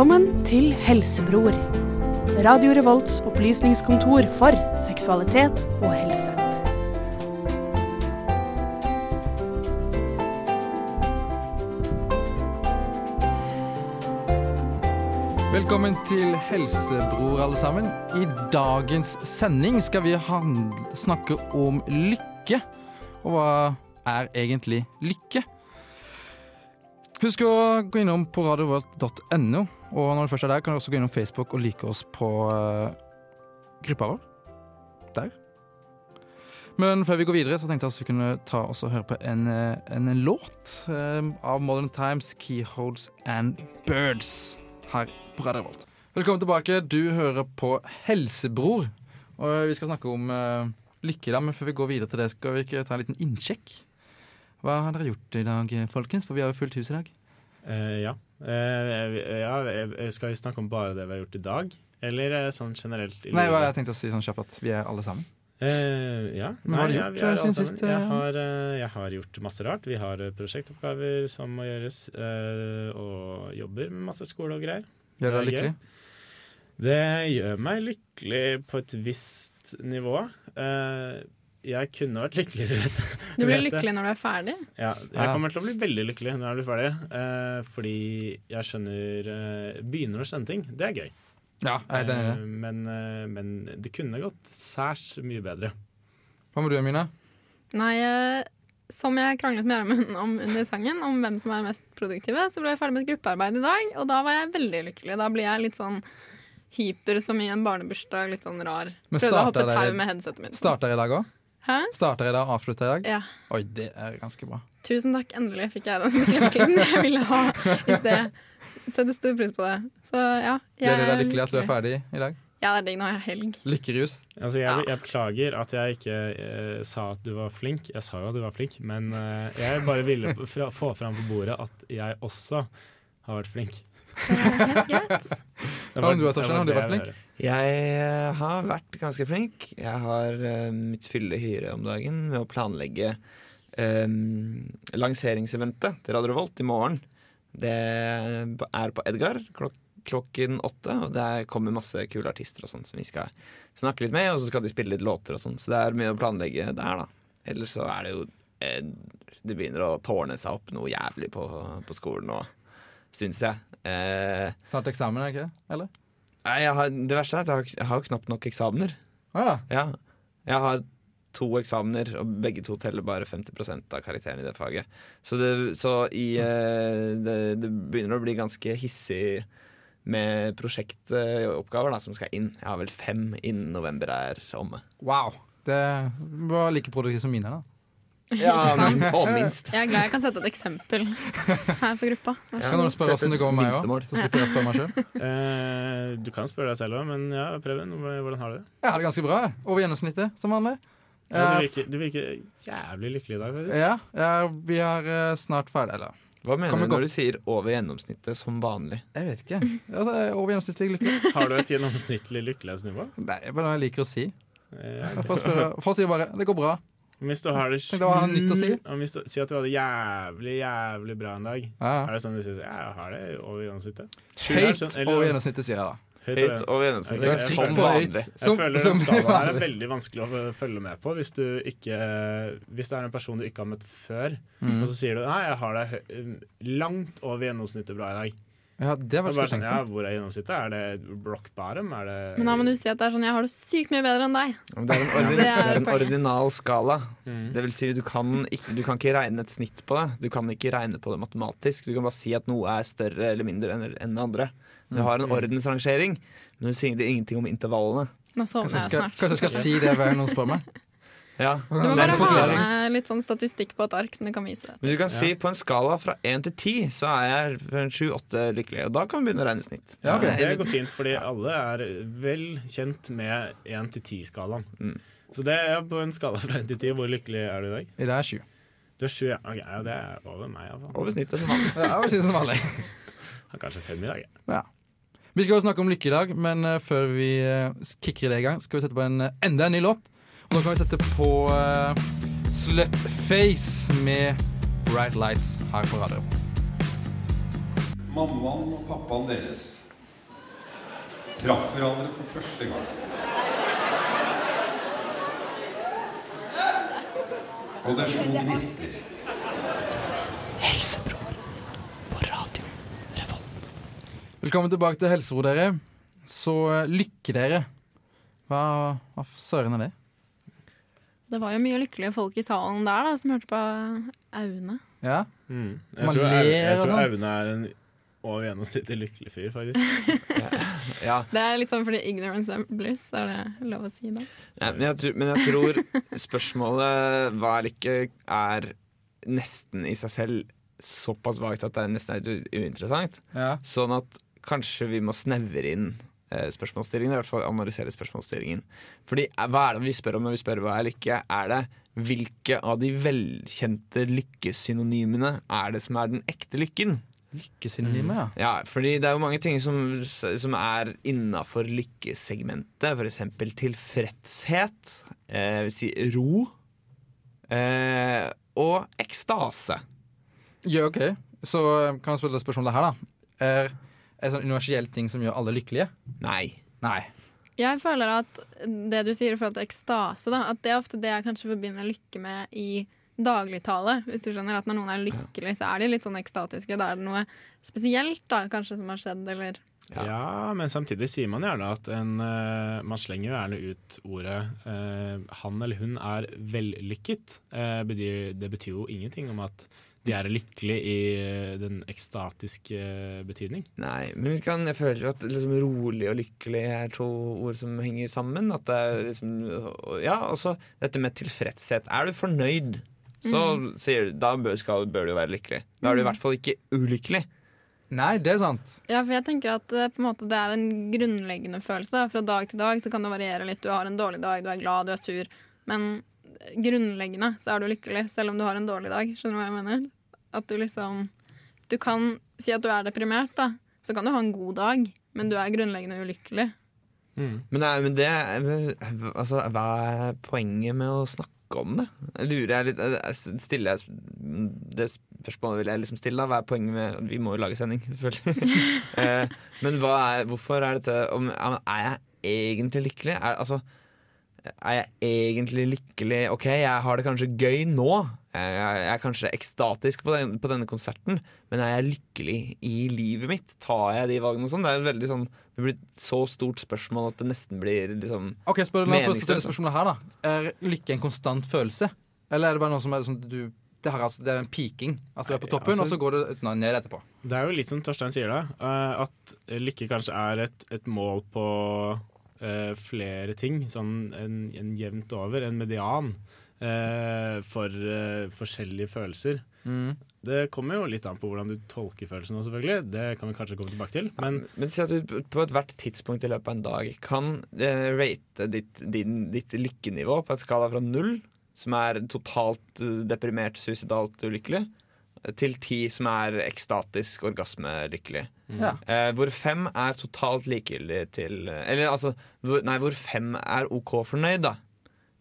Velkommen til Helsebror. Radio Revolts opplysningskontor for seksualitet og helse. Velkommen til Helsebror, alle sammen. I dagens sending skal vi snakke om lykke. Og hva er egentlig lykke? Husk å gå innom på radiovolt.no, og når du først er der, kan du også gå innom Facebook og like oss på uh, gruppa vår. Der. Men før vi går videre, så tenkte jeg at vi kunne ta oss og høre på en, eh, en låt eh, av Modern Times, Keyholes and Birds her på Radio Volt. Velkommen tilbake. Du hører på Helsebror. Og vi skal snakke om uh, lykke, da, men før vi går videre til det, skal vi ikke ta en liten innsjekk? Hva har dere gjort i dag, folkens? For vi har jo fullt hus i dag. Eh, ja. Eh, ja. eh, Skal vi snakke om bare det vi har gjort i dag, eller eh, sånn generelt? i Nei, hva jeg tenkte å si sånn kjapt at vi er alle sammen. Uh, ja. Men hva har du gjort, ja, siden sist, eh? Jeg har, eh, jeg har gjort masse rart. Vi har eh, prosjektoppgaver som må gjøres, uh, og jobber med masse skole og greier. Gjør deg lykkelig? Det gjør meg lykkelig på et visst nivå. Eh, jeg kunne vært lykkeligere. vet Du blir vet lykkelig når du er ferdig. Ja, jeg Ja. kommer til å bli veldig lykkelig når jeg blir ferdig. eh, fordi jeg skjønner eh, Begynner å skjønne ting. Det er gøy. Ja, jeg er enig. Eh, men, eh, men det kunne gått særs mye bedre. Hva med du, Mina? Nei, eh, som jeg kranglet med Gjermund om under sangen, om hvem som er mest produktive, så ble jeg ferdig med et gruppearbeid i dag, og da var jeg veldig lykkelig. Da blir jeg litt sånn hyper som i en barnebursdag, litt sånn rar. Men Prøvde å hoppe tau med headsetet mitt. Starter i dag òg? Hæ? Starter i dag og avslutter i dag? Ja. Oi, det er ganske bra. Tusen takk, endelig fikk jeg den bekreftelsen jeg ville ha i sted. Setter stor pris på det. Så ja. Jeg det deg lykkelig at du er ferdig i dag? Ja, det er digg. Nå er jeg helg. Lykkerus. Altså, jeg, jeg beklager at jeg ikke eh, sa at du var flink. Jeg sa jo at du var flink, men eh, jeg bare ville fra, få fram på bordet at jeg også har vært flink. Det er helt var Har du det vært flink? Jeg eh, har vært ganske flink. Jeg har uh, mitt fylle hyre om dagen med å planlegge um, lanseringseventet til Radio Revolt i morgen. Det er på Edgar klok klokken åtte, og der kommer masse kule artister og sånn som vi skal snakke litt med, og så skal de spille litt låter og sånn, så det er mye å planlegge der, da. Ellers så er det jo eh, Det begynner å tårne seg opp noe jævlig på, på skolen nå, syns jeg. Eh, Snart eksamen, er det ikke det? Eller? Nei, har, det verste er at jeg har, jeg har knapt nok eksamener. Ah, ja. Ja. Jeg har to eksamener, og begge to teller bare 50% av karakteren i det faget. Så, det, så i, eh, det, det begynner å bli ganske hissig med prosjektoppgaver som skal inn. Jeg har vel fem innen november er omme. Wow. Det var like produktivt som mine. da Ja, men, og minst. Jeg er glad jeg kan sette et eksempel her på gruppa. Ja, Kan du spørre åssen det går med meg òg? Så slipper jeg å spørre meg sjøl. Eh, du kan spørre deg selv òg, men ja, Preben, hvordan har du det? Jeg har det ganske bra. Over gjennomsnittet, som vanlig. Ja, du, Eh, virker, du virker jævlig lykkelig i dag, faktisk. Ja, ja, vi er eh, snart ferdig. Eller, Hva mener Kommer du godt. når du sier over gjennomsnittet som vanlig? jeg vet ikke. Altså, er over gjennomsnittlig lykkelig. Har du et gjennomsnittlig lykkelighetsnivå? Nei, det er bare det jeg liker å si. Eh, Folk, spørre, folk sier bare 'det går bra'. Hvis du har det Tenk deg hva nytt å si. Om hvis du sier at du har det jævlig, jævlig bra en dag, Ja. er det sånn du sier ja, jeg har det over gjennomsnittet? Høyt sånn- over gjennomsnittet, sier jeg da. Høyt over- gjennomsnittet jeg- som vanlig. Jeg føler som- den skalaen her er veldig vanskelig å følge med på hvis du ikke Hvis det er en person du ikke har møtt før, Mm. og så sier du nei, jeg har det langt over gjennomsnittet bra i dag. Ja, det var bare sånn, ja. Hvor er gjennomsnittet? Er det rock bottom? Er det Men da må du si at det er sånn, jeg har det sykt mye bedre enn deg. Ja, Det er en, ordin Det er en ordinal skala. Mm. Det vil si, du kan, ikke, du kan ikke regne et snitt på det. Du kan ikke regne på det matematisk. Du kan bare si at noe er større eller mindre enn enn det andre. Du har en Mm. ordensrangering, men du sier ingenting om intervallene. Nå sovner jeg snart. kanskje jeg skal si det hver gang noen spør meg. Ja. Du må bare ha med litt sånn statistikk på et ark som du kan vise. Men du kan si på en skala fra én til ti, så er jeg sju-åtte lykkelig. Og da kan vi begynne å regne snitt. Ja, okay. Det går fint, fordi alle er vel kjent med 1 til 10-skalaen. Mm. Så det er på en skala fra 1 til 10. Hvor lykkelig er du i dag? I dag er sju. Du er 7, ja. Okay, ja, det er over meg, iallfall. Over snittet som vanlig. Ja, vil si som vanlig. Har kanskje fem i dag. jeg. Vi skal jo snakke om lykke i dag, men eh, før vi eh, kicker det i gang, skal vi sette på en, eh, enda en ny låt. Og nå kan vi sette på uh, Slutface med Bright Lights her på radio. Mammaen og pappaen deres traff hverandre for første gang. Og det slo gnister. Helsebror på radio Revolt. Velkommen tilbake til Helsebro, dere. Så eh, lykke, dere. Hva, hva søren er det? Det var jo mye lykkelige folk i salen der da, som hørte på Aune. Ja? Mm. Jeg, Man tror ler jeg tror. Aune er en over gjennomsnittlig lykkelig fyr, faktisk. Ja, Det er litt sånn fordi ignorance and bliss, er det lov å si da? Ja, men, jeg, tror- men jeg tror spørsmålet hva eller ikke er nesten i seg selv såpass vagt at det er nesten er uinteressant. ja. Sånn at kanskje vi må snevre inn spørsmålsstillingen. I hvert fall analysere spørsmålsstillingen. Fordi eh, hva er det vi spør om når vi spør hva er lykke? Er det hvilke av de velkjente lykkesynonymene er det som er den ekte lykken? Lykkesynonymer, ja. Ja, fordi det er jo mange ting som, som er innafor lykkesegmentet. For eksempel tilfredshet, eh, vil si ro, eh, og ekstase. Ja, ok. Så eh, kan jeg spørre spørsmålet her, da. Er, det sånn universell ting som gjør alle lykkelige? Nei. Nei. Jeg føler at det du sier i forhold til ekstase, da, at det er ofte det jeg kanskje forbinder lykke med i dagligtale. Hvis du skjønner at når noen er lykkelig, så er de litt sånn ekstatiske. Da er det noe spesielt da, kanskje som har skjedd, eller Ja. Ja. men samtidig sier man gjerne at en uh, Man slenger jo gjerne ut ordet uh, han eller hun er vellykket. Uh, det betyr jo ingenting om at de er lykkelige i eh, den ekstatiske eh, betydning. Nei, men vi kan, jeg føler at liksom rolig og lykkelig er to ord som henger sammen. At det er liksom Ja, også dette med tilfredshet. Er du fornøyd, så sier du da bør, skal, bør du være lykkelig. Da er du i hvert fall ikke ulykkelig. Nei, det er sant. Ja, for jeg tenker at eh, på en måte, det er en grunnleggende følelse. Fra dag til dag så kan det variere litt. Du har en dårlig dag, du er glad, du er sur. Men grunnleggende så er du lykkelig, selv om du har en dårlig dag. Skjønner du hva jeg mener? At du liksom Du kan si at du er deprimert, da. Så kan du ha en god dag, men du er grunnleggende ulykkelig. Mm. Men, nei, men det altså, Hva er poenget med å snakke om det? Jeg lurer jeg litt stiller jeg Det spørsmålet vil jeg liksom stille. da. Hva er poenget med Vi må jo lage sending, selvfølgelig. eh, men hva er, hvorfor er dette om, Er jeg egentlig lykkelig? Er, altså, er jeg egentlig lykkelig? OK, jeg har det kanskje gøy nå. Jeg, er kanskje ekstatisk på, den, på denne konserten, men er jeg lykkelig i livet mitt? Tar jeg de valgene og sånn? Det er veldig sånn Det blir et så stort spørsmål at det nesten blir liksom Ok, spør, La oss stille spørsmålet her, da. Er lykke en konstant følelse? Eller er det bare noe som er sånn du det, her, altså, det er en peaking. At du er på toppen, altså- og så går du ned etterpå. Det er jo litt som Torstein sier da, eh, at lykke kanskje er et, et mål på eh, flere ting. Sånn en, en jevnt over, en median, uh, for uh, forskjellige følelser. Mm. Det kommer jo litt an på hvordan du tolker følelsene, selvfølgelig. Det kan vi kanskje komme tilbake til. Men Men si at du på ethvert tidspunkt i løpet av en dag kan rate ditt, din, ditt lykkenivå på et skala fra null, som er totalt deprimert, suicidalt ulykkelig, til ti som er ekstatisk orgasmelykkelig. Ja. Eh, hvor fem er totalt likegyldig til Eller altså hvor, Nei, hvor fem er OK fornøyd, da.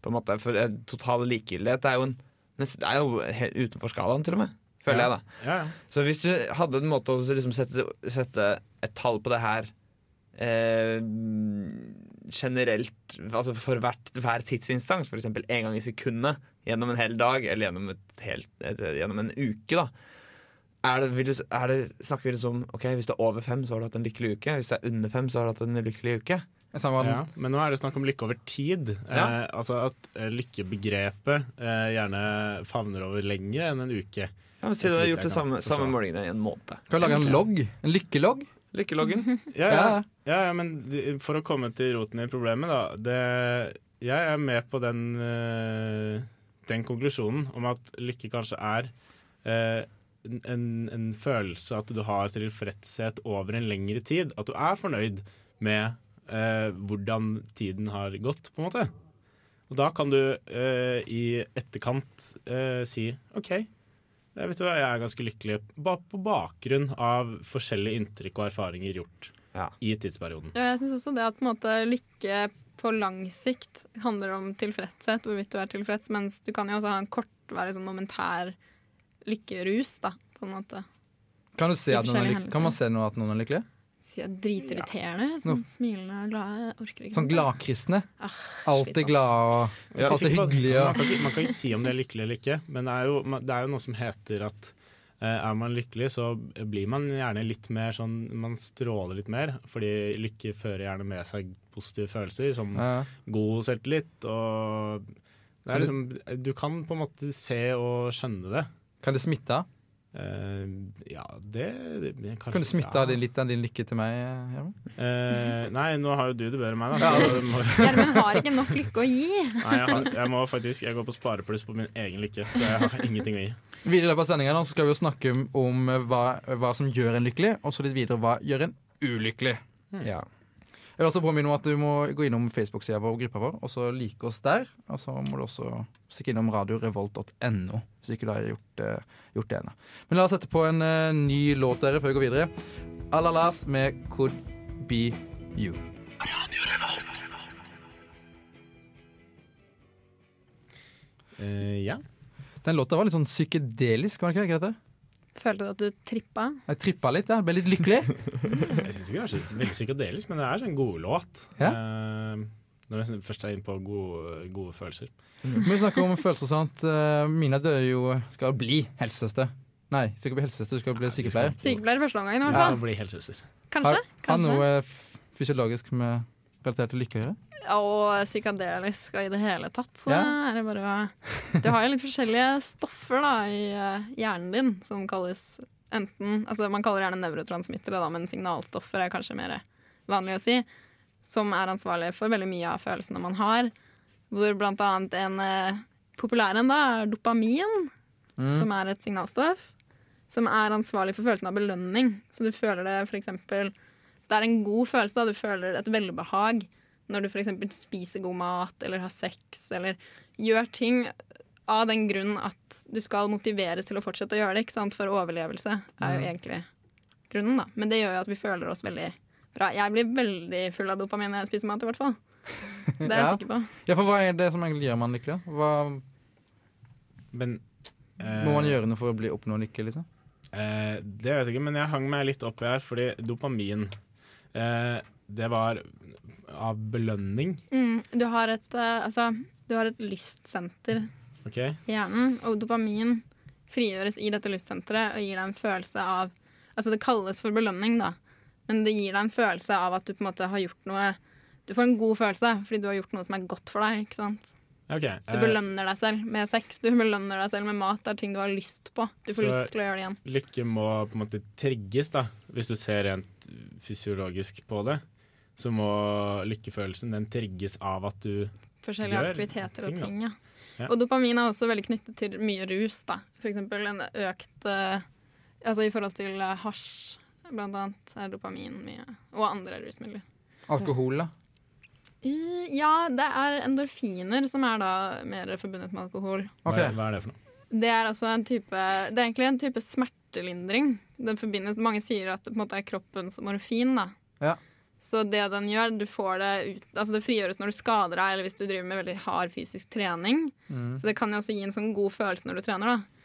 På en måte, For eh, total likegyldighet er jo, en, det er jo helt utenfor skalaen, til og med. Føler jeg, da. ja, ja. Så hvis du hadde en måte å liksom sette, sette et tall på det her eh, generelt, altså for hvert, hver tidsinstans, f.eks. en gang i sekundet gjennom en hel dag, eller gjennom, et helt, et, gjennom en uke, da. Er det, vil du, er det, snakker vi liksom Ok, hvis det er over fem, så har du hatt en lykkelig uke. Hvis det er under fem, så har du hatt en lykkelig uke. Ja, men nå er det snakk om lykke over tid. Ja. Eh, altså at eh, lykkebegrepet eh, gjerne favner over lenger enn en uke. Ja, men Si du Så har gjort det samme, samme målingene i en måned. Kan du lage en logg? En lykkelogg? Lykkeloggen. Ja, ja. Ja. men de- for å komme til roten i problemet, da. Det, jeg er med på den, eh, den konklusjonen om at lykke kanskje er eh, en, en følelse at du har tilfredshet over en lengre tid. At du er fornøyd med eh, hvordan tiden har gått, på en måte. Og da kan du eh, i etterkant eh, si OK, jeg vet du hva, jeg er ganske lykkelig ba på bakgrunn av forskjellige inntrykk og erfaringer gjort Ja. i tidsperioden. Ja, jeg syns også det at på en måte, lykke på lang sikt handler om tilfredshet, hvorvidt du er tilfreds, mens du kan jo også ha en kortvarig sånn momentær lykkerus, da, på en måte. Kan, du se at noen er kan man se noe at noen er lykkelig? Si jeg dritirriterende. Sånn smilende og glade. Orker ikke Sånn gladkristne. Ah, Alltid glad og er alltid sikker på hyggelig. Man kan, ikke, man kan ikke si om det er lykkelig eller ikke, men det er jo, det er jo noe som heter at er man lykkelig, så blir man gjerne litt mer sånn Man stråler litt mer, fordi lykke fører gjerne med seg positive følelser, som ja. god selvtillit og er liksom, Du kan på en måte se og skjønne det. Kan det smitte? Eh, ja, det, det kanskje, Kan du smitte ja. av din- litt av din lykke til meg? Gjermund? Uh, nei, nå har jo du det bedre enn meg, da. Gjermund har ikke nok lykke å gi. nei, jeg, har, jeg må faktisk Jeg går på sparepluss på min egen lykke, så jeg har ingenting å gi. Videre i løpet av sendinga skal vi jo snakke om hva, hva som gjør en lykkelig, og så litt videre hva gjør en ulykkelig. Ja. Jeg vil også påminne om at du må gå innom Facebook-sida vår og gruppa vår, og så like oss der. Og så må du også stikke innom radiorevolt.no, hvis ikke du har gjort, uh, gjort det ennå. Men la oss sette på en uh, ny låt dere før vi går videre. Alalas med Could Be You. Eh, ja. Den låta var litt sånn psykedelisk, var det ikke det? Følte du at du trippa? Jeg trippa litt, jeg ble litt lykkelig. Jeg syns ikke det er så veldig psykedelisk, men det er en god låt. Ja. Uh, når jeg først er inne på gode, gode følelser. Mm. vi snakker om følelser, sant. Eh, Mina dør jo Skal bli helsesøster. Nei, skal ikke bli helsesøster, du skal bli sykepleier. Sykepleier første omgang, i hvert skal fall. bli helsesøster. Kanskje? Har, har kanskje. noe fysiologisk med relatert til lykke å gjøre? Og psykadelisk og i det hele tatt. Så Ja. er det bare Du har jo litt forskjellige stoffer da, i eh, hjernen din som kalles enten altså Man kaller det gjerne nevrotransmittere, da, men signalstoffer er kanskje mer vanlig å si. Som er ansvarlig for veldig mye av følelsene man har. Hvor blant annet en eh, populær en da er dopamin, Mm. som er et signalstoff. Som er ansvarlig for følelsen av belønning. Så du føler det eksempel Det er en god følelse, da. Du føler et velbehag når du f.eks. spiser god mat eller har sex eller gjør ting av den grunn at du skal motiveres til å fortsette å gjøre det. ikke sant? For overlevelse er jo egentlig grunnen, da. Men det gjør jo at vi føler oss veldig bra. Jeg blir veldig full av dopamin når jeg spiser mat, i hvert fall. Det er jeg Ja. sikker på. Ja, for hva er det som egentlig gjør man lykkelig? da? Hva Men eh, må man gjøre noe for å bli oppnå lykke, liksom? Eh, det vet jeg ikke, men jeg hang meg litt opp i her, fordi dopamin eh, Det var av belønning, Mm, du, har et, uh, altså, du har et lystsenter okay. i hjernen, og dopamin frigjøres i dette lystsenteret og gir deg en følelse av Altså det kalles for belønning, da, men det gir deg en følelse av at du på en måte har gjort noe Du får en god følelse fordi du har gjort noe som er godt for deg. ikke sant? Okay. Du eh, belønner deg selv med sex, du belønner deg selv med mat. Det er ting du har lyst på. Du får Så- lyst til å gjøre det igjen. Lykke må på en måte trigges, da. Hvis du ser rent fysiologisk på det, så må lykkefølelsen den trigges av at du Forskjellige Gjør aktiviteter og ting. Ja. Ja. Og dopamin er også veldig knyttet til mye rus. da. For eksempel en økt eh, Altså i forhold til eh, hasj, blant annet, er dopamin mye. Og andre rusmidler. Alkohol, da? Ja, det er endorfiner som er da mer forbundet med alkohol. hva, hva er det for noe? Det er også en type Det er egentlig en type smertelindring. Den forbindes, mange sier at det på en måte er kroppens morfin. da. Ja. Så det den gjør, du får det ut Altså det frigjøres når du skader deg, eller hvis du driver med veldig hard fysisk trening. Mm. Så det kan jo også gi en sånn god følelse når du trener, da.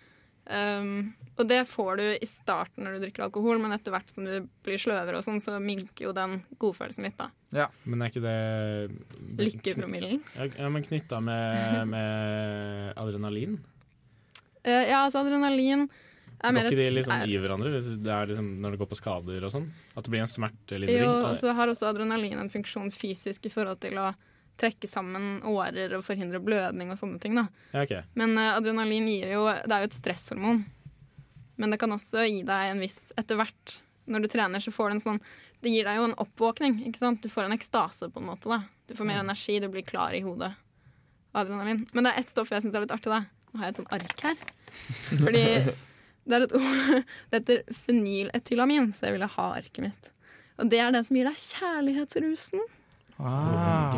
Um, og det får du i starten når du drikker alkohol, men etter hvert som du blir sløvere og sånn, så minker jo den godfølelsen litt, da. Ja, Men er ikke det Lykkepromillen. Ja, ja, men knytta med, med adrenalin? Uh, ja, altså adrenalin Går ikke de er- i hverandre det liksom når det går på skader og sånn? At det blir en smertelindring? Jo, og så har også adrenalin en funksjon fysisk i forhold til å trekke sammen årer og forhindre blødning og sånne ting. da. Ja, okay. Men uh, adrenalin gir jo Det er jo et stresshormon. Men det kan også gi deg en viss Etter hvert, når du trener, så får du en sånn Det gir deg jo en oppvåkning. ikke sant? Du får en ekstase, på en måte. da. Du får mer Mm. energi, du blir klar i hodet. Adrenalin. Men det er ett stoff jeg syns er litt artig. da. Nå har jeg et sånt ark her. Fordi det er et ord Det heter fenyletylamin, så jeg ville ha arket mitt. Og det er det som gir deg kjærlighetsrusen. Ah.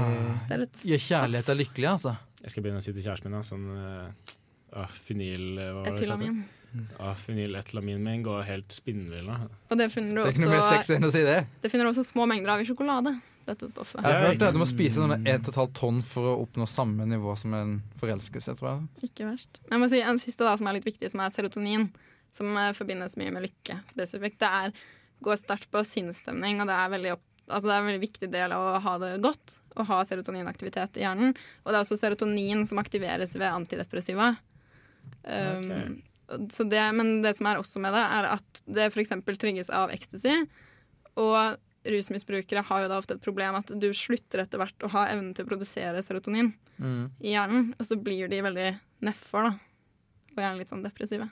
Det er et Gjør kjærlighet deg lykkelig, altså. Jeg skal begynne å si til kjæresten min da, sånn uh, Fenyl det det etylamin. heter? Uh, Fenylethylamin min går helt spinnvill. Og det finner Det du er ikke noe mer også sexy enn å si det. Det finner du også små mengder av i sjokolade. Dette stoffet. Jeg har hørt det. Du må spise sånn 1,5 tonn for å oppnå samme nivå som en forelskelse, tror jeg. Ikke verst. Jeg må si En siste da, som er litt viktig, som er serotonin. Som eh, forbindes mye med lykke spesifikt. Det er går sterkt på sinnsstemning, og det er, veldig altså det er en veldig viktig del av å ha det godt. Å ha serotoninaktivitet i hjernen. Og det er også serotonin som aktiveres ved antidepressiva. Um, så det, men det som er også med det, er at det f.eks. trygges av ecstasy. Og rusmisbrukere har jo da ofte et problem at du slutter etter hvert å ha evnen til å produsere serotonin Mm. i hjernen, og så blir de veldig nedfor, da. Og gjerne litt sånn depressive.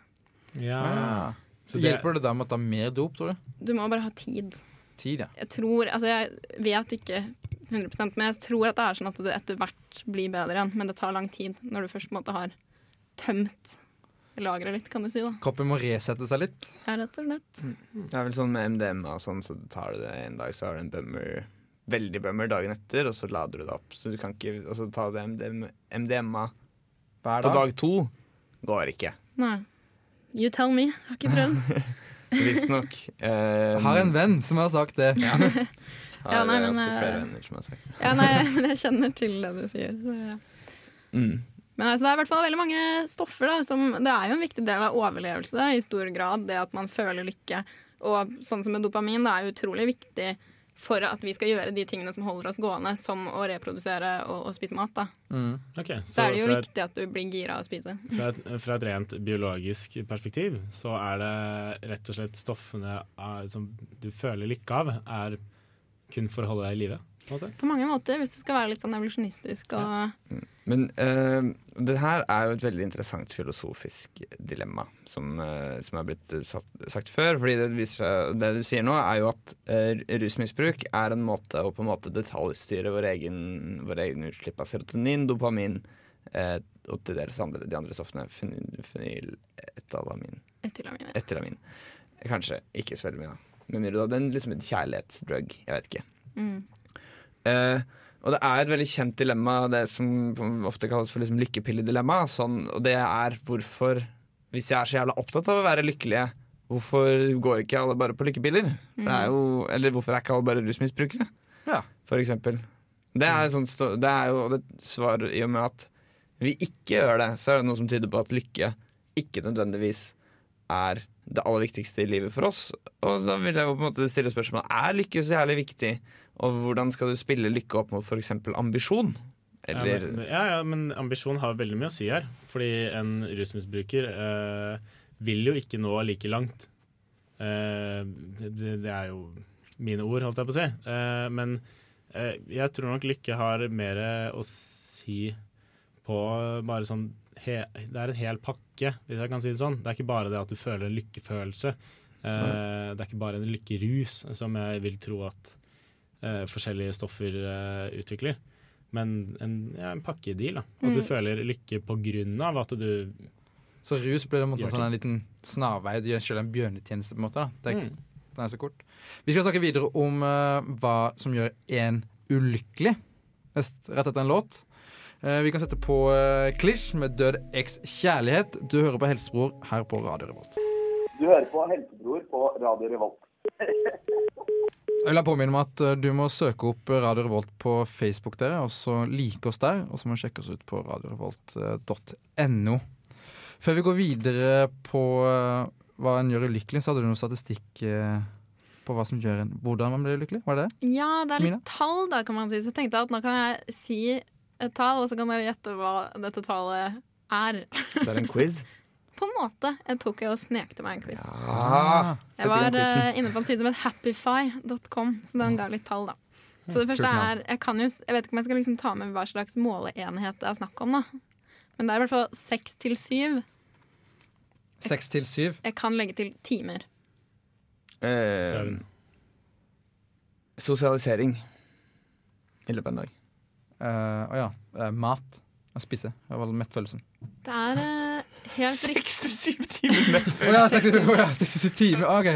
Ja. Ah. Så det- hjelper det da med å ta mer dop, tror du? Du må bare ha tid. Tid, ja. Jeg tror Altså, jeg vet ikke 100 men jeg tror at det er sånn at det etter hvert blir bedre igjen. Men det tar lang tid når du først på en måte har tømt lageret litt, kan du si. da Kroppen må resette seg litt. Ja, rett og slett. Det er vel sånn med MDMA og sånn, så tar du det en dag, så har du en bummer, veldig bummer dagen etter, og så lader du det opp. Så du kan ikke altså, ta det MDMA, MDMA dag? på dag. dag to. Går ikke. Nei. You tell me. Jeg Har ikke prøvd. Visstnok. Um, Har en venn som har sagt det. har Ja, nei, men, opptil flere eh, venner som har sagt det. Ja, nei, men jeg kjenner til det du sier. Så, ja. Mm. Men altså, det er i hvert fall veldig mange stoffer. Da, som, det er jo en viktig del av overlevelse i stor grad, det at man føler lykke. Og sånn som med dopamin, det er utrolig viktig for at vi skal gjøre de tingene som holder oss gående, som å reprodusere og, og spise mat. Da. Mm. okay. Så er det jo et- viktig at du blir gira av å spise. Fra et, fra et rent biologisk perspektiv så er det rett og slett stoffene eh, som du føler lykke av, er kun for å holde deg i live. på. På mange måter, hvis du skal være litt sånn evolusjonistisk og Men uh, det her er jo et veldig interessant filosofisk dilemma, som, uh, som er blitt satt, sagt før. Fordi det, viser det du sier nå, er jo at uh, rusmisbruk er en måte å på en måte detaljstyre vår egen, vår egen utslipp av serotonin, dopamin uh, og til dels andre, de andre stoffene. Fenyl, fenyletalamin, etylamin. ja. etylamin. Kanskje ikke så veldig mye, da. Men hadde en liksom en kjærlighetsdrug. Jeg vet ikke. Mm. Og det er et veldig kjent dilemma, det som ofte kalles for liksom lykkepilledilemma. Sånn, og det er hvorfor, hvis jeg er så jævla opptatt av å være lykkelige, hvorfor går ikke alle bare på lykkepiller? Er jo, eller hvorfor er ikke alle bare rusmisbrukere, Ja. for eksempel? Det er, sånn, det er jo et svar i og med at vi ikke gjør det, så er det noe som tyder på at lykke ikke nødvendigvis er det aller viktigste i livet for oss. Og da vil jeg jo på en måte stille spørsmålet Er lykke så jævlig viktig? Og hvordan skal du spille lykke opp mot f.eks. ambisjon? Eller ja, men, ja, ja, men ambisjon har veldig mye å si her. Fordi en rusmisbruker eh, vil jo ikke nå like langt. Eh, det, det er jo mine ord, holdt jeg på å si. Eh, men eh, jeg tror nok lykke har mer å si på bare sånn he, Det er en hel pakke, hvis jeg kan si det sånn. Det er ikke bare det at du føler en lykkefølelse. Eh, det er ikke bare en lykkerus, som jeg vil tro at eh, forskjellige stoffer eh, utvikler. Men en, ja, en pakkedeal. da. At du Mm. føler lykke på grunn av at du Så rus blir det en måte sånn en liten snarvei. Du gjør selv en bjørnetjeneste, på en måte. Da. Det er, mm. Den er så kort. Vi skal snakke videre om uh, hva som gjør en ulykkelig, nest, rett etter en låt. Uh, vi kan sette på uh, Klisj med 'Død eks kjærlighet'. Du hører på Helsebror her på Radio Revolt. Du hører på Helsebror på Radio Revolt. Jeg vil påminne om at eh, du må søke opp Radio Revolt på Facebook, dere, og så like oss der. Og så må du sjekke oss ut på radiorevolt.no. Før vi går videre på eh, hva en gjør ulykkelig, så hadde du noe statistikk eh, på hva som gjør en, hvordan man blir ulykkelig? Var det det? Ja, det er litt Mina? tall, da, kan man si. Så jeg tenkte at nå kan jeg si et tall, og så kan dere gjette hva dette tallet er. det er en quiz? på en måte jeg tok jeg og snekte meg en quiz. Ja. Ah, jeg var uh, inne på en side som het happify.com, så den ga litt tall, da. Så det første er, jeg, jo, jeg vet ikke om jeg skal liksom ta med hva slags måleenhet det er snakk om, da. Men det er i hvert fall seks til syv. Seks til syv? Jeg kan legge til timer. Eh, Sosialisering. I løpet av en dag. Eh, å uh, ja. Eh, mat Å Spise. Det var mettfølelsen. Det er uh, 67 timer nedfør. Å ja, 67, å ja, 67 timer. OK.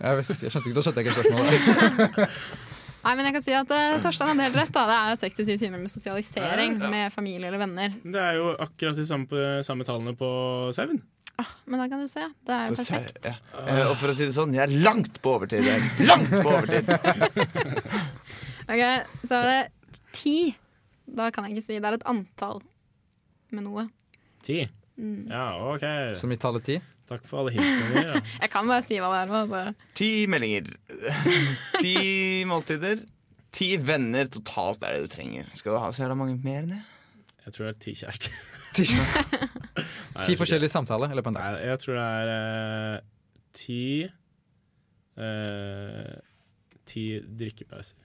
Jeg, visste, jeg skjønte ikke, Da skjønte jeg ikke spørsmålet. Nei, men jeg kan si at uh, Torstein hadde helt rett. da. Det er 67 timer med sosialisering ja, med familie eller venner. Det er jo akkurat de samme, samme tallene på sauen. Ah, men da kan du se. Det er jo perfekt. Ja. Eh, og for å si det sånn, jeg er langt på overtid! Jeg er langt på overtid! ok, så er det ti. Da kan jeg ikke si. Det er et antall med noe. Ti? Mm. Ja, OK. Som i tallet ti. Takk for alle hintene. Ja. Jeg kan bare si hva det er. nå, Altså. Ti meldinger. Ti måltider. Ti venner totalt er det du trenger. Skal du ha så jævla mange mer enn det? Jeg tror det er ti kjærester. Ti, Nei, ti forskjellige samtaler i løpet av en dag. Nei, jeg tror det er eh, ti eh, Ti drikkepauser.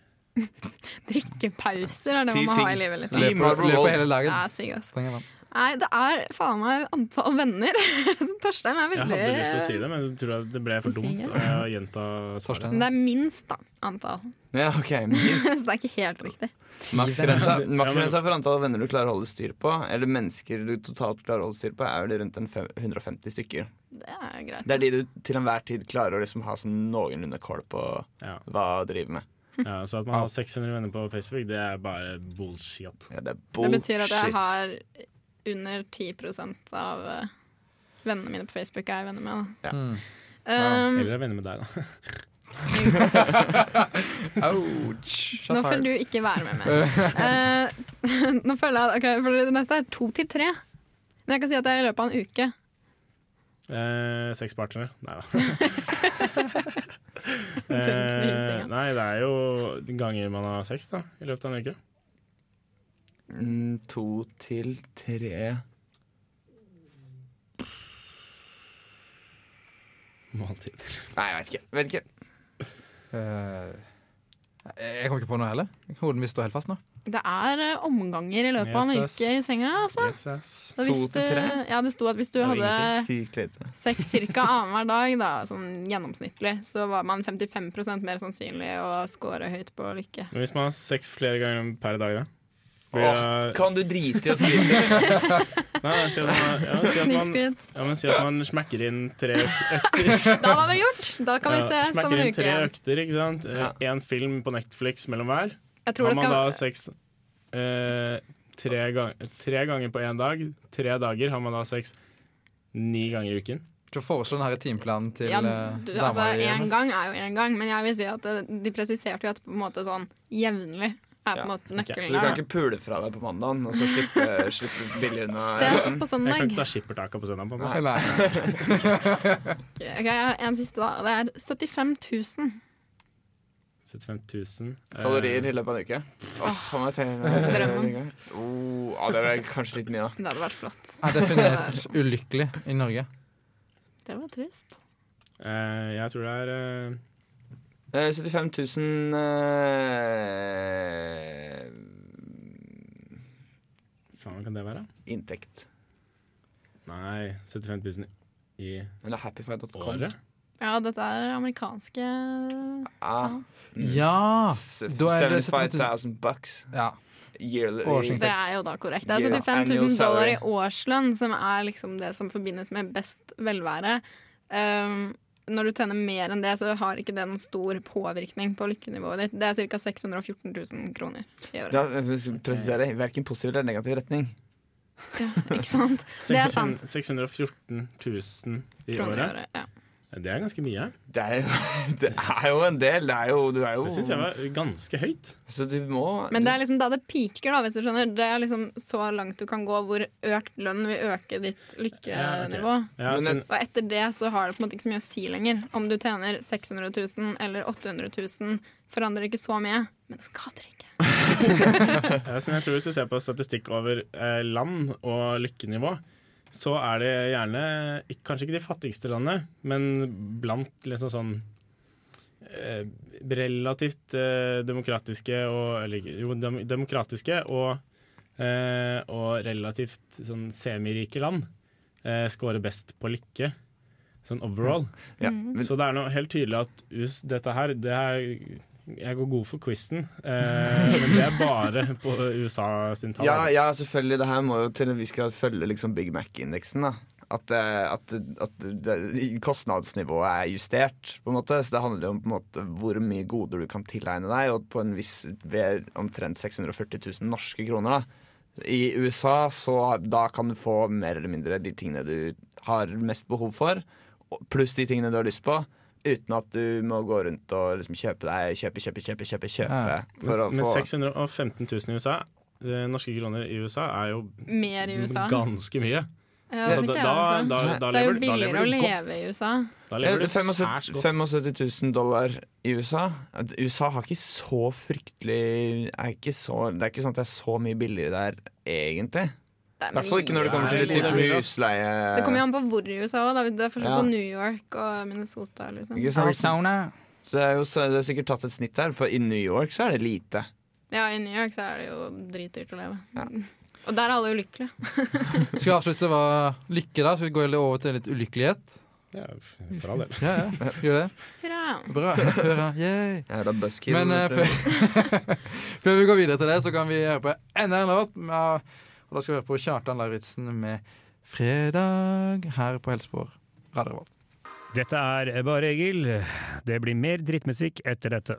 Drikkepauser er det man må ha i livet. Liksom. Løper, løper hele dagen. Ja, syk. Nei, det er faen meg antall venner. Torstein er veldig Jeg hadde lyst til å si det, men så tror jeg det ble for dumt å gjenta svaret. Men det er minst, da. Antall. Ja, ok minst. Så det er ikke helt riktig. Maksgrensa for antall venner du klarer å holde styr på, eller mennesker du totalt klarer å holde styr på, er vel rundt en 150 stykker. Det er greit. Det er de du til enhver tid klarer å liksom ha sånn noenlunde kål på Ja. hva du driver med. Ja, så at man har 600 venner på Facebook, det er bare bullshit. Ja, det er bullshit. Det betyr at jeg har under 10% av eh, vennene mine på Facebook er jeg venner med. Da. Ja. Mm. Um, Eller er venner med deg, da. Ouch. nå får du ikke være med mer. Uh, nå føler jeg okay, for Det neste er to til tre. Men jeg kan si at det er i løpet av en uke. Uh, seks partnere? Nei da. Eh, nei, det er jo ganger man har sex da, i løpet av en uke. Mm, to til tre Måltider. Nei, jeg vet ikke. Vet ikke. Eh, jeg kom ikke på noe heller. Hodet mitt står helt fast nå. Det er eh, omganger i løpet av en Yes, ass. uke i senga. Altså. Yes, ass. Så To hvis til du- tre? Ja, det sto at hvis du hadde Sykt lite. sex ca. annenhver dag, da, sånn gjennomsnittlig, så var man 55% mer sannsynlig å score høyt på lykke. Men hvis man har sex flere ganger per dag, da? Blir Åh, kan du drite i å skryte? Nei, si at man, ja, si at man, ja, men si at man smekker inn tre økter. Da var det gjort! Da kan vi se ja, smekker inn tre økter, ikke sant? Ja. Film på Netflix mellom hver. Jeg tror Har det man da seks eh, tre, gang, tre ganger på én dag, tre dager, har man da seks ni ganger i uken. Skal vi foreslå denne timeplanen til ja, eh, du, dama altså, i En gang er jo en gang, men jeg vil si at de presiserte jo at på en måte sånn jevnlig er på en Ja, måte Så du kan ikke pule fra deg på mandagen og så slippe, slippe billig unna? Ses på søndag. Jeg kan ikke ta skippertaket på søndag. på meg. Nei, nei. Ok, jeg har en siste, da. Det er 75 000. 75 000. eh, Kalorier i løpet av en uke? Åh, oh, Drømmen. Oh, det er kanskje litt mye, da. Det hadde vært flott. Jeg er definert ulykkelig i Norge. Det var trist. Uh, jeg tror det er eh, Eh, 75 000 eh, Faen, hva kan det være? inntekt. Nei, 75 000 i Eller happyfight.com. året? Ja, dette er amerikanske Ah, Ja! s- Da er det 75 000 bucks ja. yearly. Årsinntekt. Det er jo da korrekt. Det er Yeah, 75 000 annual dollar i årslønn som er liksom det som forbindes med best velvære. Um, når du tjener mer enn det, så har ikke det noen stor påvirkning på lykkenivået ditt. Det er ca. 614 000 kroner i året. Da, jeg skal presisere, Verken positiv eller negativ retning. Ja, ikke sant? Det er sant. 614 000 i Kroner i året. Ja. Det er ganske mye. Det er jo, det er jo en del. Det er jo, du er jo Det syns jeg var ganske høyt. Så du må Men det er liksom da det piker, da, hvis du skjønner. Det er liksom så langt du kan gå hvor økt lønn vil øke ditt lykkenivå. Ja, Men siden- Og etter det så har det på en måte ikke så mye å si lenger. Om du tjener 600 000 eller 800 000, forandrer ikke så mye. Men det skader ikke. Ja, så jeg tror Hvis du ser på statistikk over eh, land og lykkenivå, så er det gjerne kanskje ikke de fattigste landene, men blant liksom sånn eh, relativt eh, demokratiske og Eller jo, dem, demokratiske og, eh, og relativt sånn semirike land eh, scorer best på lykke. Sånn overall. ja, Mm. men, Så det er noe helt tydelig at US, dette her det er, Jeg går god for quizen, eh, men det er bare på USA sin tall. ja, altså. ja, selvfølgelig. Det her må jo til en viss grad følge liksom Big Mac-indeksen. da at, eh, at, at kostnadsnivået er justert, på en måte. Så det handler om på en måte hvor mye goder du kan tilegne deg, og på en viss ved omtrent 640 000 norske kroner. da I USA så da kan du få mer eller mindre de tingene du har mest behov for, pluss de tingene du har lyst på. Uten at du må gå rundt og liksom kjøpe deg Kjøpe, kjøpe, kjøpe, kjøpe, kjøpe Ja. for å Men 615 000 i USA, eh, norske kroner i USA, er jo Mer i USA. ganske mye. Ja, altså, da, tenkte jeg da, da, da, Det er jo billigere å leve godt. i USA. Da lever du 75 særs godt. 75 000 dollar i USA. USA har ikke så fryktelig er ikke så, Det er ikke sånn at det er så mye billigere der, egentlig. Det I hvert fall ikke når det kommer til Nei, type husleie. Det kommer jo an på hvor i USA òg. Det er forskjell Ja. på New York og Minnesota. Liksom. Arizona. Så det er jo det er sikkert tatt et snitt her. for I New York så er det lite. Ja, I New York så er det jo dritdyrt å leve. Ja. Og der er alle ulykkelige. Skal vi avslutte hva lykke, da? Skal vi gå litt over til litt ulykkelighet? Ja, for all del. Ja, ja. Gjør det. Hurra! Bra. Hurra. Yay. Jeg er da. Men uh, før, før vi går videre til det, så kan vi høre på enda en låt. Og da skal vi høre på Kjartan Lauritzen med 'Fredag' her på Helsepår Radio Revolt. Dette er Bare Egil. Det blir mer drittmusikk etter dette.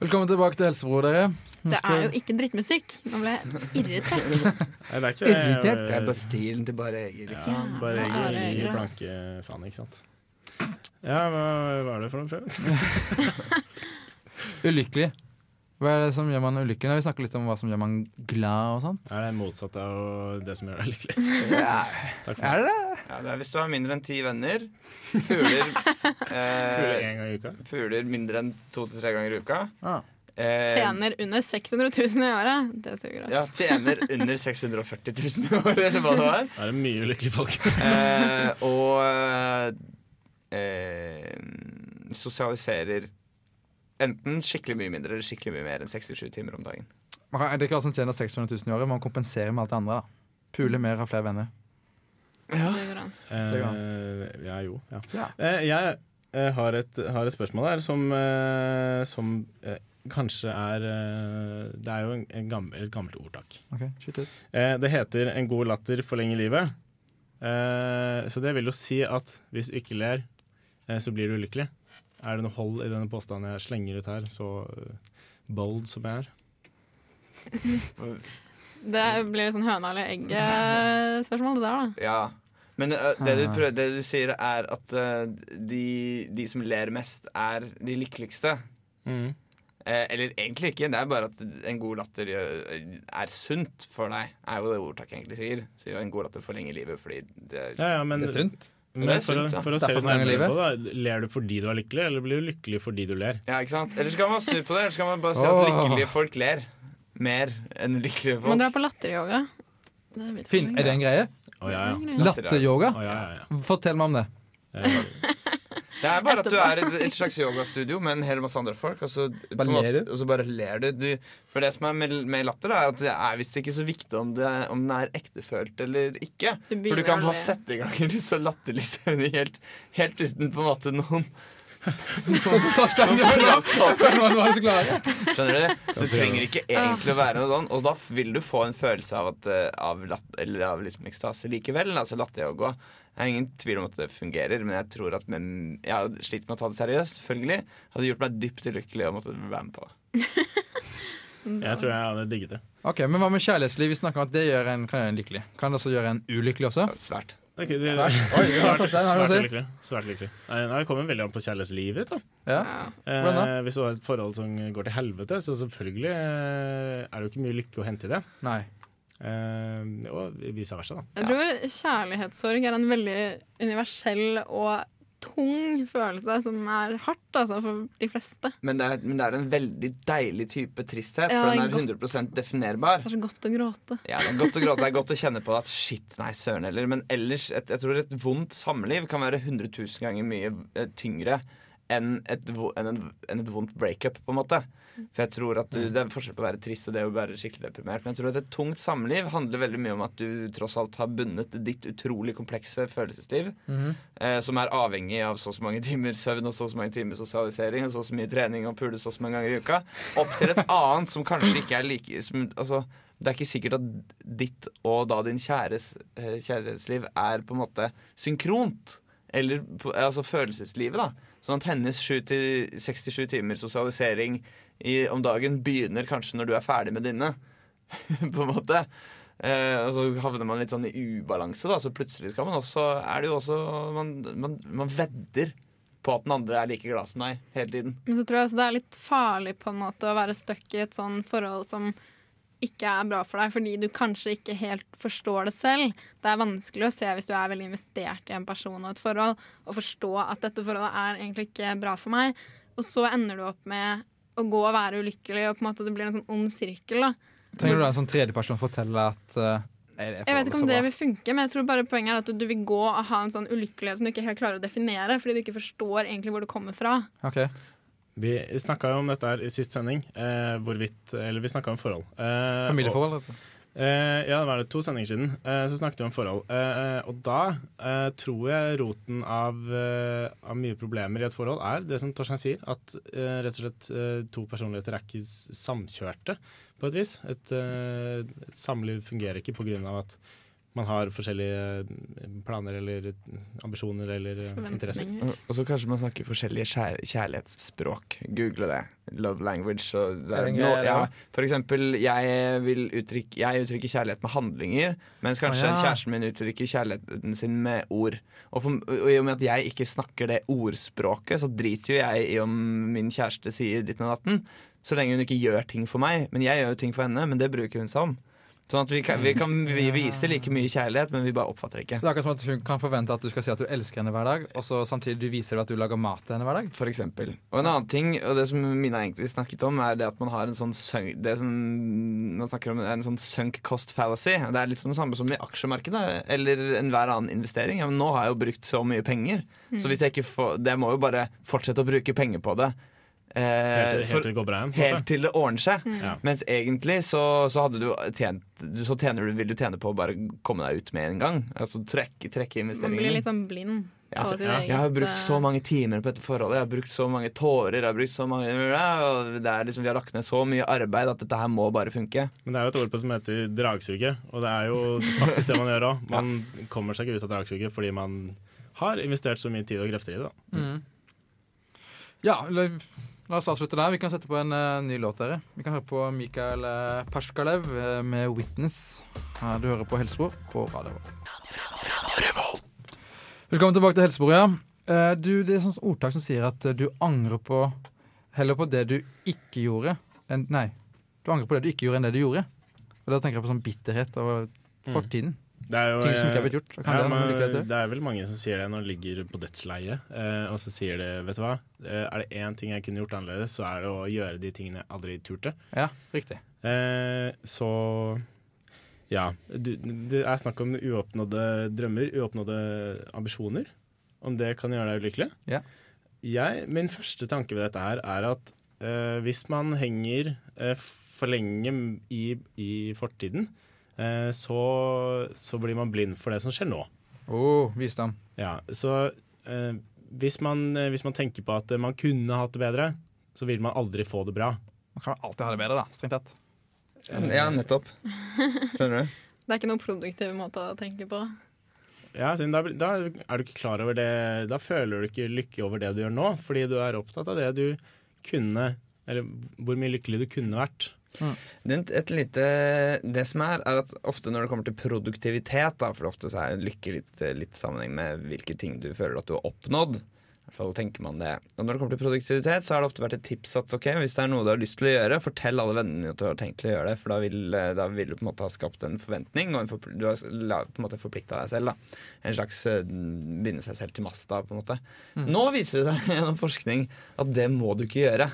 Velkommen tilbake til Helsebro, dere. Nå Det er jo ikke drittmusikk. Nå ble jeg irritert. Nei, det er ikke det. Det er bare stilen til bare Egil, liksom. Ja, bare Egil, gir blanke faen, ikke sant. Ja, hva, hva er det for noe? Prøv. Ulykkelig. Hva er det som gjør man ulykkelig? Vi snakker litt om hva som gjør man glad og sånt. Er det motsatt av det som gjør deg lykkelig? Ja. Takk for Er det det? Ja, det er hvis du har mindre enn ti venner. Puler, eh, én gang i uka? puler mindre enn to til tre ganger i uka. Ah. Eh, Tjener under 600 000 i året. Det suger, ja, altså. tjener under 640 000 i året, eller hva det var. Da er det mye ulykkelige folk. Eh, og eh, sosialiserer enten skikkelig mye mindre eller skikkelig mye mer enn 67 timer om dagen. Man kan, det er ikke alle som tjener 600 000 i året, man kompenserer med alt det andre. da. Pule mer, ha flere venner. Det går an. Det går Eh, ja, jo. Ja. Ja. Eh, jeg eh, har, et, har et spørsmål her som, eh, som eh, kanskje er eh, Det er jo en, en gammel, et gammelt ordtak. Okay. Eh, det heter 'en god latter forlenger livet'. Eh, så det vil jo si at hvis du ikke ler, eh, så blir du ulykkelig. Er det noe hold i denne påstanden jeg slenger ut her, så eh, bold som jeg er? Det blir sånn høna eller egget-spørsmål, det der, da. Ja. Men uh, det, du Ah. prøver, det du sier, er at uh, de, de som ler mest, er de lykkeligste. Mm. Eh, eller egentlig ikke. Det er bare at en god latter gjør, er sunt for deg. Er jo det ordtaket egentlig sier. Sier jo en god latter forlenger livet fordi det Ja, ja, men, Det er sunt. Men for, sunt, å, ja. for å se litt nærmere på det, ler du fordi du er lykkelig, eller blir du lykkelig fordi du ler? Ja, ikke sant? Eller skal man snu på det. Eller skal man bare si at lykkelige folk ler mer enn lykkelige folk? Man drar på latteryoga. Det er Finn, er det en greie? Oh, ja, ja. Latteryoga? Oh, ja, ja, ja. Fortell meg om det. Det er bare at du er i et, et slags yogastudio med en hel masse andre folk, og så, Bare måte- ler du? og så bare ler du. du. For det som er med, med latter, da, er at det er visst ikke så viktig om, det, om den er ektefølt eller ikke. Du For du kan bare sette i gang en litt så latterlig scene helt, helt uten på en måte noen? Skjønner du? Så det trenger ikke egentlig å være noe sånn. Og da vil du få en følelse av, at, eh, av, latt, eller av liksom ekstase likevel. Altså latteryoga. Jeg har ingen tvil om at det fungerer, men jeg tror at med, jeg har slitt med å ta det seriøst. selvfølgelig Hadde gjort meg dypt ulykkelig å måtte være med på det. Jeg tror jeg hadde digget det. Ok, Men hva med kjærlighetsliv? Vi snakker om at det gjør en, kan gjøre en lykkelig. Kan det også gjøre en ulykkelig også? Svært. Okay, det, Svært. Oi, svært, svært lykkelig. Svært lykkelig. Nei, det kommer veldig an på kjærlighetslivet da. Ja. Ja. Hvordan da? Eh, hvis du har et forhold som går til helvete, så selvfølgelig eh, er det jo ikke mye lykke å hente i det. Nei. Eh, og vice versa, da. Jeg tror kjærlighetssorg er en veldig universell og tung følelse som er hardt altså, for de fleste. Men det, er, men det er en veldig deilig type tristhet, Ja, for den er godt. 100 definerbar. Det er så godt å gråte. Ja, det er godt å gråte. Det er godt å kjenne på at shit, nei, søren heller. Men ellers, et, jeg tror et vondt samliv kan være 100 000 ganger mye eh, tyngre enn et, enn en, enn et vondt breakup, på en måte. For jeg tror at du, Det er en forskjell på å være trist og det å være skikkelig deprimert. Men jeg tror at et tungt samliv handler veldig mye om at du tross alt har bundet ditt utrolig komplekse følelsesliv, eh, som er avhengig av så og så mange timer søvn og så og så mange timer sosialisering og så og så mye trening og pule så og så mange ganger i uka, opp til et annet som kanskje ikke er like som, altså, det er ikke sikkert at ditt og da din kjæres eh, kjærlighetsliv er på en måte synkront. Eller altså følelseslivet, da. Sånn at hennes 7-67 timer sosialisering i, om dagen begynner kanskje når du er ferdig med dine. på en måte. Eh, og så havner man litt sånn i ubalanse, da. Så plutselig skal man også Er det jo også Man, man, man vedder på at den andre er like glad som deg hele tiden. Men så tror jeg også det er litt farlig på en måte å være stuck i et sånn forhold som ikke er bra for deg fordi du kanskje ikke helt forstår det selv. Det er vanskelig å se hvis du er veldig investert i en person og et forhold, og forstå at dette forholdet er egentlig ikke bra for meg. Og så ender du opp med å gå og være ulykkelig, og på en måte det blir en sånn ond sirkel. da. Trenger du da en sånn tredjeperson fortelle at uh, nei, det er Jeg vet ikke om det bra. vil funke, men jeg tror bare poenget er at du vil gå og ha en sånn ulykkelighet som du ikke helt klarer å definere, fordi du ikke forstår egentlig hvor det kommer fra. Okay. Vi snakka jo om dette her i sist sending, eh, hvorvidt Eller vi snakka om forhold. Eh, Familieforhold, dette. Eh, ja, det var det to sendinger siden. Eh, så snakket vi om forhold. Eh, og da eh, tror jeg roten av, eh, av mye problemer i et forhold er det som Torstein sier, at eh, rett og slett to personligheter er ikke samkjørte på et vis. Et, et samliv fungerer ikke pga. at man har forskjellige eh, planer eller ambisjoner eller eh, interesser. Og så kanskje man snakker forskjellige kjærlighetsspråk. Google det. Love language. Nå, ja, for eksempel, jeg vil uttrykke, jeg uttrykker kjærlighet med handlinger, mens kanskje ah, ja. kjæresten min uttrykker kjærligheten sin med ord. Og, for, og i og med at jeg ikke snakker det ordspråket, så driter jo jeg i om min kjæreste sier ditten og datten. Så lenge hun ikke gjør ting for meg. Men jeg gjør jo ting for henne, men det bruker hun seg om. Sånn at vi kan, vi kan vi vise like mye kjærlighet, men vi bare oppfatter ikke. Det er akkurat som at hun kan forvente at du skal si at du elsker henne hver dag, og så samtidig du viser at du lager mat til henne hver dag. For eksempel. Og en annen ting, og det som Mina egentlig snakket om, er det at man har en sånn sunk, det som man snakker om en sånn sunk cost fallacy. Det er litt som det samme som i aksjemarkedet eller enhver annen investering. Ja, men nå har jeg jo brukt så mye penger, så hvis jeg ikke får Det må jo bare fortsette å bruke penger på det. Eh, Helt, helt til det går bra. Helt til det ordner seg. Ja. Mens egentlig så, så hadde du tjent Så tjener du, vil du tjene på å bare komme deg ut med en gang. Altså trekke, trekke Man blir litt sånn blind. Ja, ja. eget, Jeg har brukt så eh, mange timer på dette forholdet. Jeg har brukt så mange tårer. Jeg har brukt så mange og det er liksom, Vi har lagt ned så mye arbeid at dette her må bare funke. Men det er jo et ord på som heter dragsuget, og det er jo faktisk det man gjør òg. Man kommer seg ikke ut av dragsuget fordi man har investert så mye tid og krefter i det. da. Ja, la, la oss avslutte der. Vi kan sette på en uh, ny låt, dere. Vi kan høre på Mikael uh, Perskalev uh, med 'Witness'. Her du hører på Helsebro på Radio Revolt. Velkommen tilbake til Helsebro, ja. Eh, du, det er sånn ordtak som sier at eh, du angrer på Heller på det du ikke gjorde enn Nei. Du angrer på det du ikke gjorde, enn det du gjorde. Og Da tenker jeg på sånn bitterhet over fortiden. Det er jo, Ting som ikke er eh, blitt gjort. Ja, det men, det er vel mange som sier det når de ligger på dødsleiet, eh, og så sier de vet du hva, eh, er det én ting jeg kunne gjort annerledes, så er det å gjøre de tingene jeg aldri turte. Ja, riktig. Eh, så ja. Du, det er snakk om uoppnådde drømmer, uoppnådde ambisjoner. Om det kan gjøre deg ulykkelig. Ja. Jeg, min første tanke ved dette her er at eh, hvis man henger eh, for lenge i, i fortiden, så, så blir man blind for det som skjer nå. Oh, visdom. Ja, så eh, hvis, man, eh, hvis man tenker på at eh, man kunne hatt det bedre, så vil man aldri få det bra. Man kan alltid ha det bedre, da. Strengt tatt. Ja, nettopp. Skjønner du? Det er ikke noen produktiv måte å tenke på. Ja, da, da er du ikke klar over det Da føler du ikke lykke over det du gjør nå, fordi du er opptatt av det du kunne Eller hvor mye lykkelig du kunne vært. Et lite, det som er, er at ofte når det kommer til produktivitet, da, for ofte så er lykke litt, litt sammenheng med hvilke ting du føler at du har oppnådd. I hvert fall tenker man det. Og når det kommer til produktivitet, så har det ofte vært et tips at ok, hvis det er noe du har lyst til å gjøre, fortell alle vennene dine at du har tenkt til å gjøre det, for da vil, da vil du på en måte ha skapt en forventning, og en du har på en måte forplikta deg selv. da. En slags eh, binde seg selv til masta, på en måte. Nå viser det seg gjennom forskning at det må du ikke gjøre.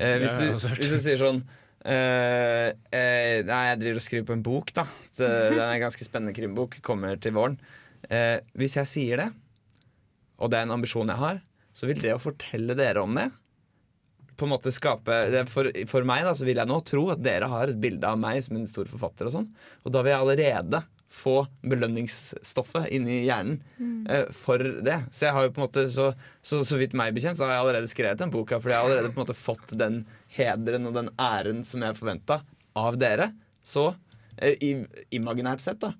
Eh, hvis, du, hvis du sier sånn eh, uh, Nei, jeg driver og skriver på en bok, da. Det er en ganske spennende krimbok. Kommer til våren. Uh, hvis jeg sier det, og det er en ambisjon jeg har, så vil det å fortelle dere om det på en måte skape for, for meg da, så vil jeg nå tro at dere har et bilde av meg som en stor forfatter. Og sånn Og da vil jeg allerede få belønningsstoffet inni hjernen eh, for det. Så jeg har jo på en måte så, så, så vidt meg bekjent, så har jeg allerede skrevet den boka. fordi jeg har allerede på en måte fått den hederen og den æren som jeg forventa av dere. Så eh, i, imaginært sett, da.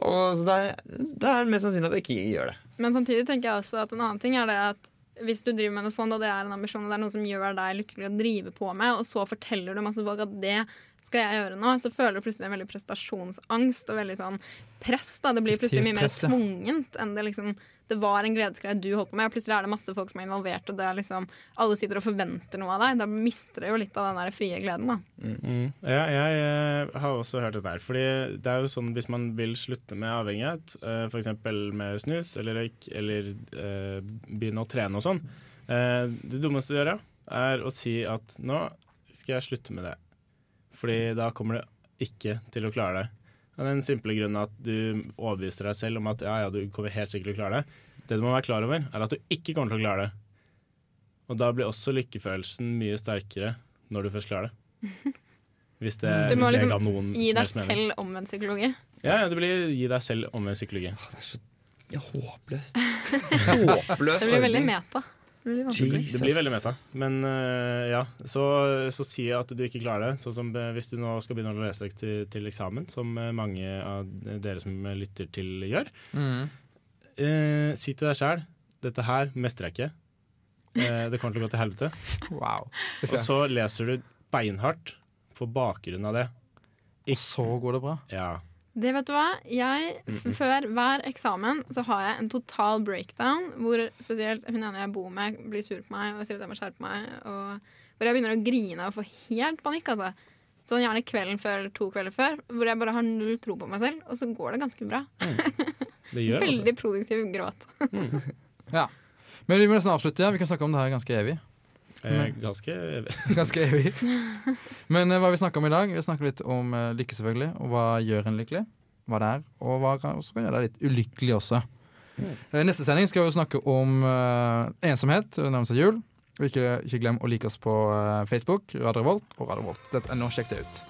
Og så det er, det er mest sannsynlig at jeg ikke gjør det. Men samtidig tenker jeg også at en annen ting er det at hvis du driver med noe sånt, og det er en ambisjon, og det er noe som gjør deg lykkelig å drive på med, og så forteller du masse folk at det skal jeg gjøre nå? Så føler du plutselig en veldig prestasjonsangst og veldig sånn press. da. Det blir plutselig mye mer tvungent enn det liksom det var en gledesgreie du holdt på med. Og plutselig er det masse folk som er involvert, og det er liksom, alle sitter og forventer noe av deg. Da mister du jo litt av den der frie gleden. da. Mm. Ja, jeg jeg, har også hørt det der. Fordi det er jo sånn hvis man vil slutte med avhengighet, eh, f.eks. med snus eller røyk, eller eh, begynne å trene og sånn, eh, det dummeste du gjør, ja, er å si at nå skal jeg slutte med det. Fordi da kommer du ikke til å klare det. Av den simple grunnen at du overbeviser deg selv om at ja, ja, du kommer helt sikkert til å klare det. Det du må være klar over, er at du ikke kommer til å klare det. Og da blir også lykkefølelsen mye sterkere når du først klarer det. Hvis det, Du må hvis det liksom noen Gi deg selv omvendt psykologi. Ja, ja, det blir gi deg selv omvendt psykologi. Det er så håpløst. håpløst. Det blir veldig meta. Det blir vanskelig. Jesus. Det blir veldig meta. Men uh, ja, så, så si at du ikke klarer det. Sånn som øh, hvis du nå skal begynne å lese deg til, til eksamen, som øh, mange av dere som lytter til gjør. Mm. Uh, si til deg sjæl dette her mestrer jeg ikke. Uh, det kommer til å gå til helvete. Wow. Og så leser du beinhardt på bakgrunn av det. Og så går det bra. Ja. Det vet du hva? Jeg, f- Før hver eksamen så har jeg en total breakdown hvor spesielt hun ene jeg bor med, blir sur på meg og sier at jeg må skjerpe meg. Og hvor jeg begynner å grine og få helt panikk. altså. Sånn Gjerne kvelden før eller to kvelder før, hvor jeg bare har null tro på meg selv. Og så går det ganske bra. Det gjør altså. Veldig produktiv gråt. Ja. Men vi må nesten avslutte. Ja. Vi kan snakke om det her ganske evig. Eh, ganske Ganske evig. Men eh, hva vi snakker om i dag? Vi snakker litt om eh, lykke, selvfølgelig. Og hva gjør en lykkelig? Hva det er. Og hva kan, også kan gjøre deg litt ulykkelig også. Eh, Neste sending skal vi snakke om ensomhet. Det nærmer seg jul. Og ikke, ikke glem å like oss på Facebook, Radio Revolt og Radio Revolt. Dette, nå, sjekk det ut.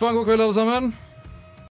Få en god kveld, alle sammen.